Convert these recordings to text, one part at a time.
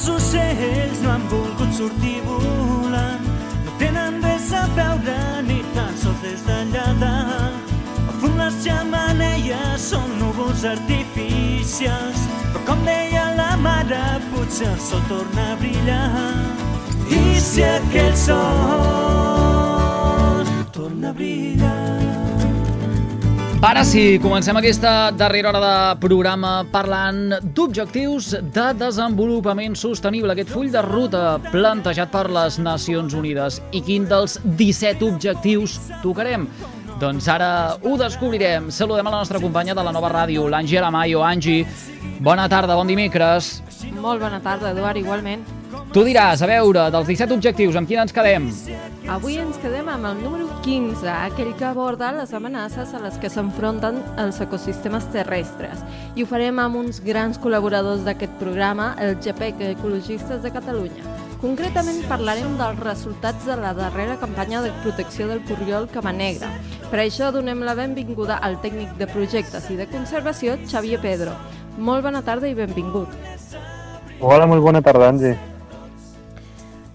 Els ocells no han volgut sortir volant, no tenen res a veure ni tan sols des d'allà dalt. Al fum les xamaneies són núvols artificials, però com deia la mare, potser el sol torna a brillar. I si aquell sol torna a brillar... Ara sí, comencem aquesta darrera hora de programa parlant d'objectius de desenvolupament sostenible, aquest full de ruta plantejat per les Nacions Unides. I quin dels 17 objectius tocarem? Doncs ara ho descobrirem. Saludem a la nostra companya de la nova ràdio, l'Angie Aramayo. Angie, bona tarda, bon dimecres. Molt bona tarda, Eduard, igualment. Tu diràs, a veure, dels 17 objectius, amb quin ens quedem? Avui ens quedem amb el número 15, aquell que aborda les amenaces a les que s'enfronten els ecosistemes terrestres. I ho farem amb uns grans col·laboradors d'aquest programa, el GPEC Ecologistes de Catalunya. Concretament parlarem dels resultats de la darrera campanya de protecció del corriol Cama Negra. Per això donem la benvinguda al tècnic de projectes i de conservació, Xavier Pedro. Molt bona tarda i benvingut. Hola, molt bona tarda, Angie.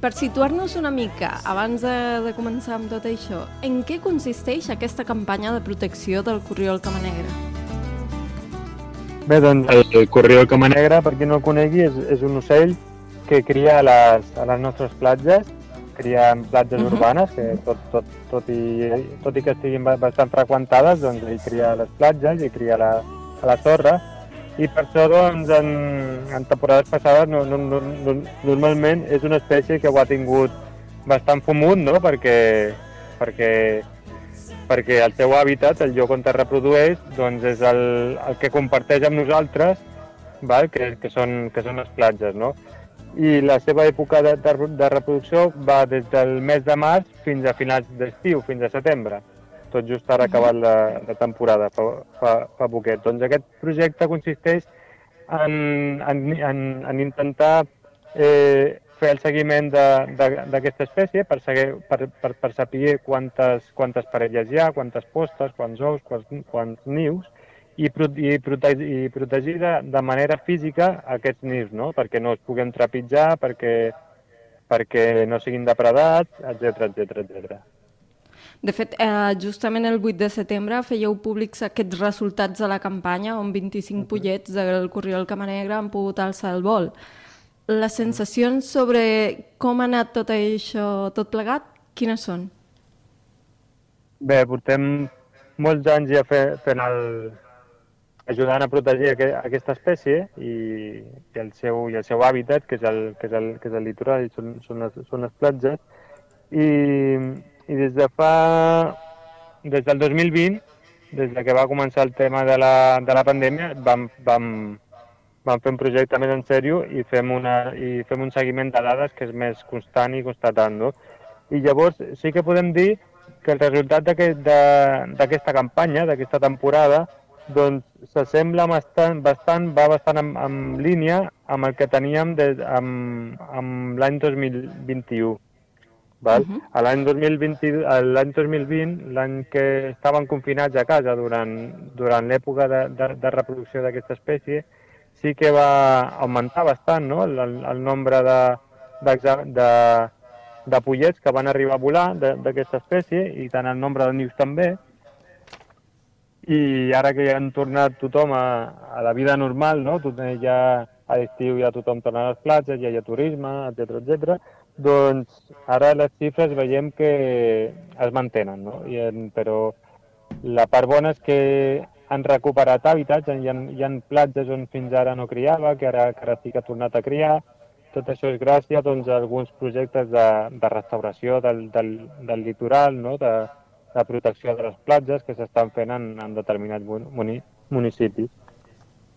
Per situar-nos una mica, abans de, de començar amb tot això, en què consisteix aquesta campanya de protecció del corriol Cama Negra? Bé, doncs el, el corriol cama negra, per qui no el conegui, és, és un ocell que cria a les, a les nostres platges, cria en platges uh Mhm. -huh. urbanes, que tot, tot, tot, i, tot i que estiguin ba- bastant freqüentades, doncs ell cria a les platges i cria a la, a la sorra, i per això doncs, en, en temporades passades no, no, no, no, normalment és una espècie que ho ha tingut bastant fumut, no? perquè, perquè perquè el seu hàbitat, el lloc on es reprodueix, doncs és el, el que comparteix amb nosaltres, val? Que, que, són, que són les platges, no? I la seva època de, de, de reproducció va des del mes de març fins a finals d'estiu, fins a setembre, tot just ara acabat la, la temporada, fa, fa, fa poquet. Doncs aquest projecte consisteix en, en, en, en intentar eh, fer el seguiment d'aquesta espècie per, seguir, per, per, per saber quantes, quantes parelles hi ha, quantes postes, quants ous, quants, quants nius, i, i, i protegir de, de manera física aquests nius, no? perquè no es puguin trepitjar, perquè, perquè no siguin depredats, etc etc etc. De fet, eh, justament el 8 de setembre fèieu públics aquests resultats de la campanya on 25 pollets del corriol Cama Negra han pogut alçar el vol. Les sensacions sobre com ha anat tot això, tot plegat, quines són? Bé, portem molts anys ja fe, fent el, ajudant a protegir aqu aquesta espècie i, i, el seu, i el seu hàbitat, que és el, que és el, que és el litoral i són, són, les, són les platges. I, i des de fa... des del 2020, des de que va començar el tema de la, de la pandèmia, vam, vam, vam fer un projecte més en sèrio i fem, una, i fem un seguiment de dades que és més constant i constatant. No? I llavors sí que podem dir que el resultat d'aquesta aquest, campanya, d'aquesta temporada, doncs s'assembla bastant, bastant, va bastant en, en línia amb el que teníem de, amb, amb l'any 2021. Val? Uh -huh. L'any 2020, l'any 2020, l'any que estaven confinats a casa durant, durant l'època de, de, de reproducció d'aquesta espècie, sí que va augmentar bastant no? el, el nombre de, de, de, de pollets que van arribar a volar d'aquesta espècie i tant el nombre de nius també. I ara que ja han tornat tothom a, a la vida normal, no? Ja a l'estiu ja tothom torna a les platges, ja hi ha turisme, etc etc. doncs ara les xifres veiem que es mantenen, no? I en, però la part bona és que han recuperat hàbitats, hi ha, hi ha platges on fins ara no criava, que ara, que ara sí que ha tornat a criar. Tot això és gràcies doncs, a alguns projectes de, de restauració del, del, del litoral, no? de, de protecció de les platges que s'estan fent en, en determinats muni, municipis.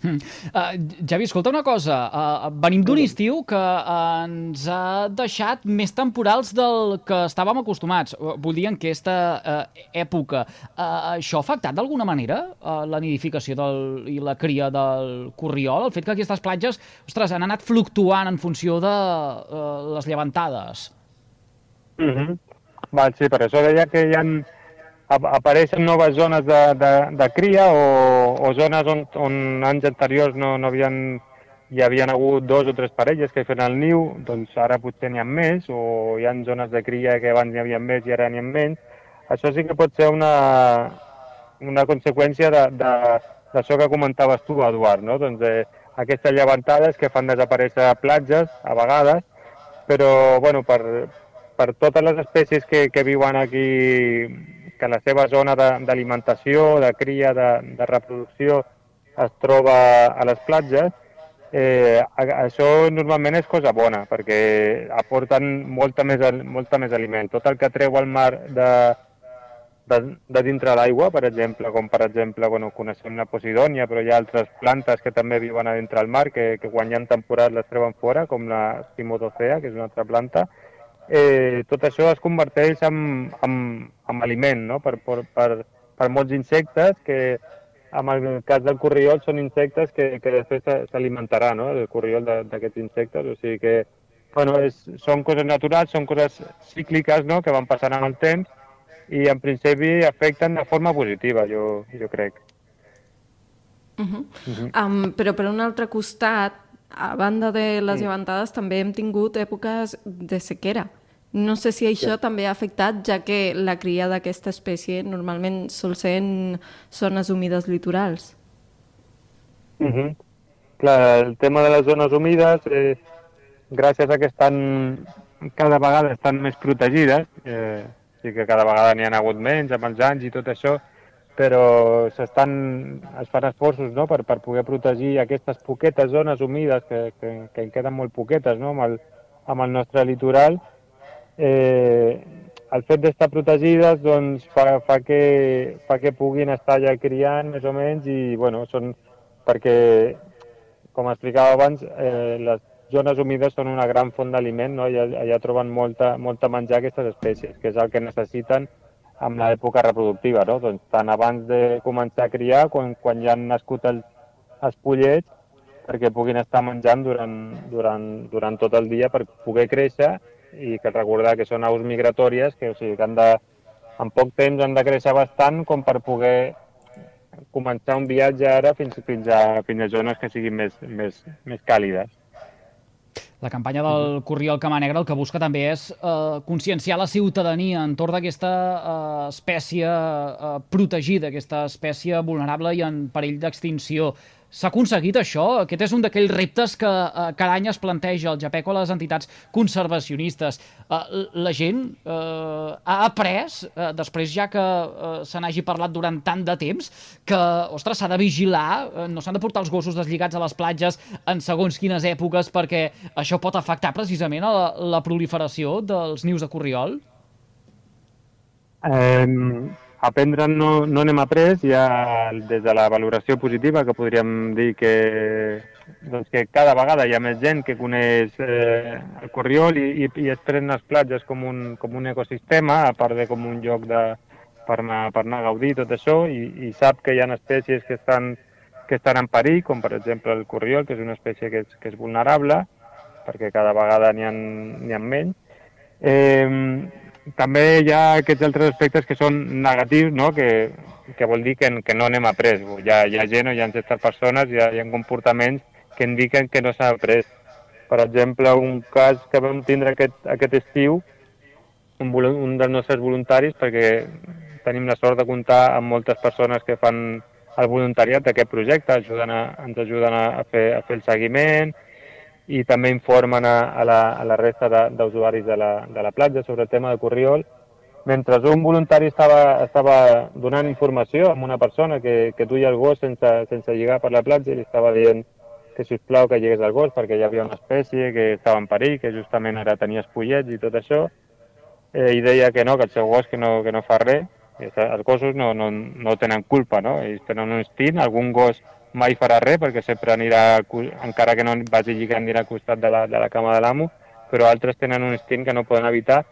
Mm. Uh, Javi, escolta una cosa. Uh, venim d'un estiu que uh, ens ha deixat més temporals del que estàvem acostumats. Vull dir, en aquesta uh, època. Uh, això ha afectat d'alguna manera uh, la nidificació del, i la cria del corriol? El fet que aquestes platges ostres, han anat fluctuant en funció de uh, les llevantades? Mm -hmm. Val, sí, per això deia que hi ha apareixen noves zones de, de, de cria o, o zones on, on anys anteriors no, no havien, hi havien hagut dos o tres parelles que feien el niu, doncs ara potser n'hi ha més, o hi ha zones de cria que abans n'hi havia més i ara n'hi ha menys. Això sí que pot ser una, una conseqüència d'això que comentaves tu, Eduard, no? doncs, eh, aquestes llevantades que fan desaparèixer platges a vegades, però bueno, per, per totes les espècies que, que viuen aquí que la seva zona d'alimentació, de, de cria, de, de reproducció es troba a les platges, eh, això normalment és cosa bona, perquè aporten molta més, molta més aliment. Tot el que treu al mar de, de, de dintre l'aigua, per exemple, com per exemple, bueno, coneixem la posidònia, però hi ha altres plantes que també viuen a dintre el mar, que, que quan hi ha temporada les treuen fora, com la Simodocea, que és una altra planta, eh, tot això es converteix en, en, en aliment no? per, per, per, per molts insectes que en el cas del corriol són insectes que, que després s'alimentarà no? el corriol d'aquests insectes, o sigui que bueno, és, són coses naturals, són coses cícliques no? que van passant amb el temps i en principi afecten de forma positiva, jo, jo crec. Uh -huh. Uh -huh. Um, però per un altre costat, a banda de les llevantades, també hem tingut èpoques de sequera. No sé si això sí. també ha afectat, ja que la cria d'aquesta espècie normalment sol ser en zones humides litorals. Uh -huh. Clar, el tema de les zones humides, eh, gràcies a que estan cada vegada estan més protegides, eh, sí que cada vegada n'hi ha hagut menys amb els anys i tot això, però s'estan, es fan esforços no? per, per poder protegir aquestes poquetes zones humides, que, que, que en queden molt poquetes no? amb, el, amb el nostre litoral, eh, el fet d'estar protegides doncs, fa, fa, que, fa que puguin estar allà criant més o menys i bueno, són perquè, com explicava abans, eh, les zones humides són una gran font d'aliment, no? allà, allà troben molta, molta menjar aquestes espècies, que és el que necessiten amb l'època reproductiva, no? doncs, tant abans de començar a criar, quan, quan ja han nascut els, els pollets, perquè puguin estar menjant durant, durant, durant tot el dia per poder créixer i que recordar que són aus migratòries que, o sigui, que han de, en poc temps han de créixer bastant com per poder començar un viatge ara fins, fins, a, fins a zones que siguin més, més, més càlides. La campanya del Corriol Cama Negra el que busca també és eh, conscienciar la ciutadania entorn d'aquesta eh, espècie eh, protegida, aquesta espècie vulnerable i en perill d'extinció. S'ha aconseguit això? Aquest és un d'aquells reptes que eh, cada any es planteja el JAPEC o les entitats conservacionistes. Eh, la gent eh, ha après, eh, després ja que eh, se n'hagi parlat durant tant de temps, que, ostres, s'ha de vigilar, eh, no s'han de portar els gossos deslligats a les platges en segons quines èpoques perquè això pot afectar precisament a la, la proliferació dels nius de corriol? Um aprendre no, no n'hem après, ja des de la valoració positiva, que podríem dir que, doncs que cada vegada hi ha més gent que coneix eh, el Corriol i, i, i es pren les platges com un, com un ecosistema, a part de com un lloc de, per, anar, per anar a gaudir tot això, i, i sap que hi ha espècies que estan, que estan en perill, com per exemple el Corriol, que és una espècie que és, que és vulnerable, perquè cada vegada n'hi ha, ha menys. Eh, també hi ha aquests altres aspectes que són negatius, no? que, que vol dir que, que no anem après. Hi ha, hi ha gent hi ha certes persones, hi ha, hi ha comportaments que indiquen que no s'ha après. Per exemple, un cas que vam tindre aquest, aquest estiu, un, un dels nostres voluntaris, perquè tenim la sort de comptar amb moltes persones que fan el voluntariat d'aquest projecte, ajuden a, ens ajuden a, fer, a fer el seguiment, i també informen a, a, la, a la resta d'usuaris de, de, la, de la platja sobre el tema de Corriol, mentre un voluntari estava, estava donant informació a una persona que, que duia el gos sense, sense lligar per la platja i li estava dient que si us plau que lligués el gos perquè hi havia una espècie que estava en perill, que justament ara tenia espollets i tot això, eh, i deia que no, que el seu gos que no, que no fa res, els gossos no, no, no tenen culpa, no? Ells tenen un instint, algun gos mai farà res perquè sempre anirà, encara que no vagi lligant, anirà al costat de la, de la cama de l'amo, però altres tenen un instint que no poden evitar.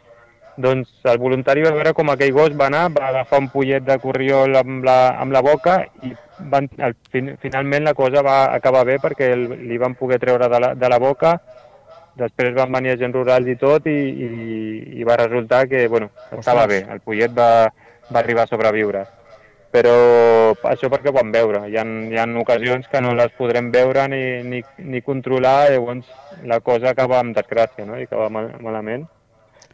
Doncs el voluntari va veure com aquell gos va anar, va agafar un pollet de corriol amb la, amb la boca i van, el, fin, finalment la cosa va acabar bé perquè el, li van poder treure de la, de la boca, després van venir agents rurals i tot i, i, i va resultar que bueno, estava bé, el pollet va, va arribar a sobreviure però això perquè ho vam veure. Hi ha, hi ha ocasions que no les podrem veure ni, ni, ni controlar, llavors la cosa acaba amb desgràcia no? i acaba mal, malament.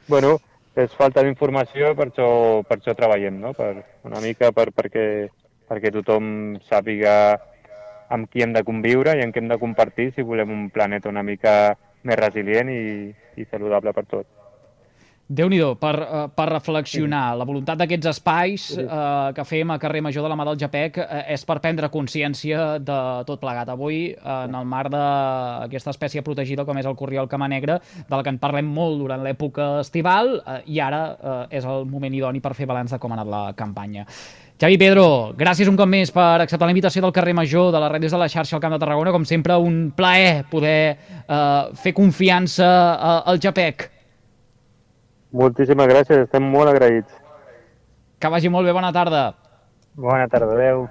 bueno, és falta d'informació, per això, per això treballem, no? per, una mica per, perquè, perquè tothom sàpiga amb qui hem de conviure i amb qui hem de compartir si volem un planeta una mica més resilient i, i saludable per tots déu nhi per, uh, per reflexionar. Sí. La voluntat d'aquests espais uh, que fem a carrer Major de la Mà del Japec uh, és per prendre consciència de tot plegat. Avui, uh, en el marc d'aquesta espècie protegida com és el corriol cama negra, de la que en parlem molt durant l'època estival, uh, i ara uh, és el moment idoni per fer balanç de com ha anat la campanya. Xavi Pedro, gràcies un cop més per acceptar la invitació del carrer Major de les ràdios de la xarxa al Camp de Tarragona. Com sempre, un plaer poder uh, fer confiança uh, al Japec. Moltíssimes gràcies, estem molt agraïts. Que vagi molt bé, bona tarda. Bona tarda, adeu.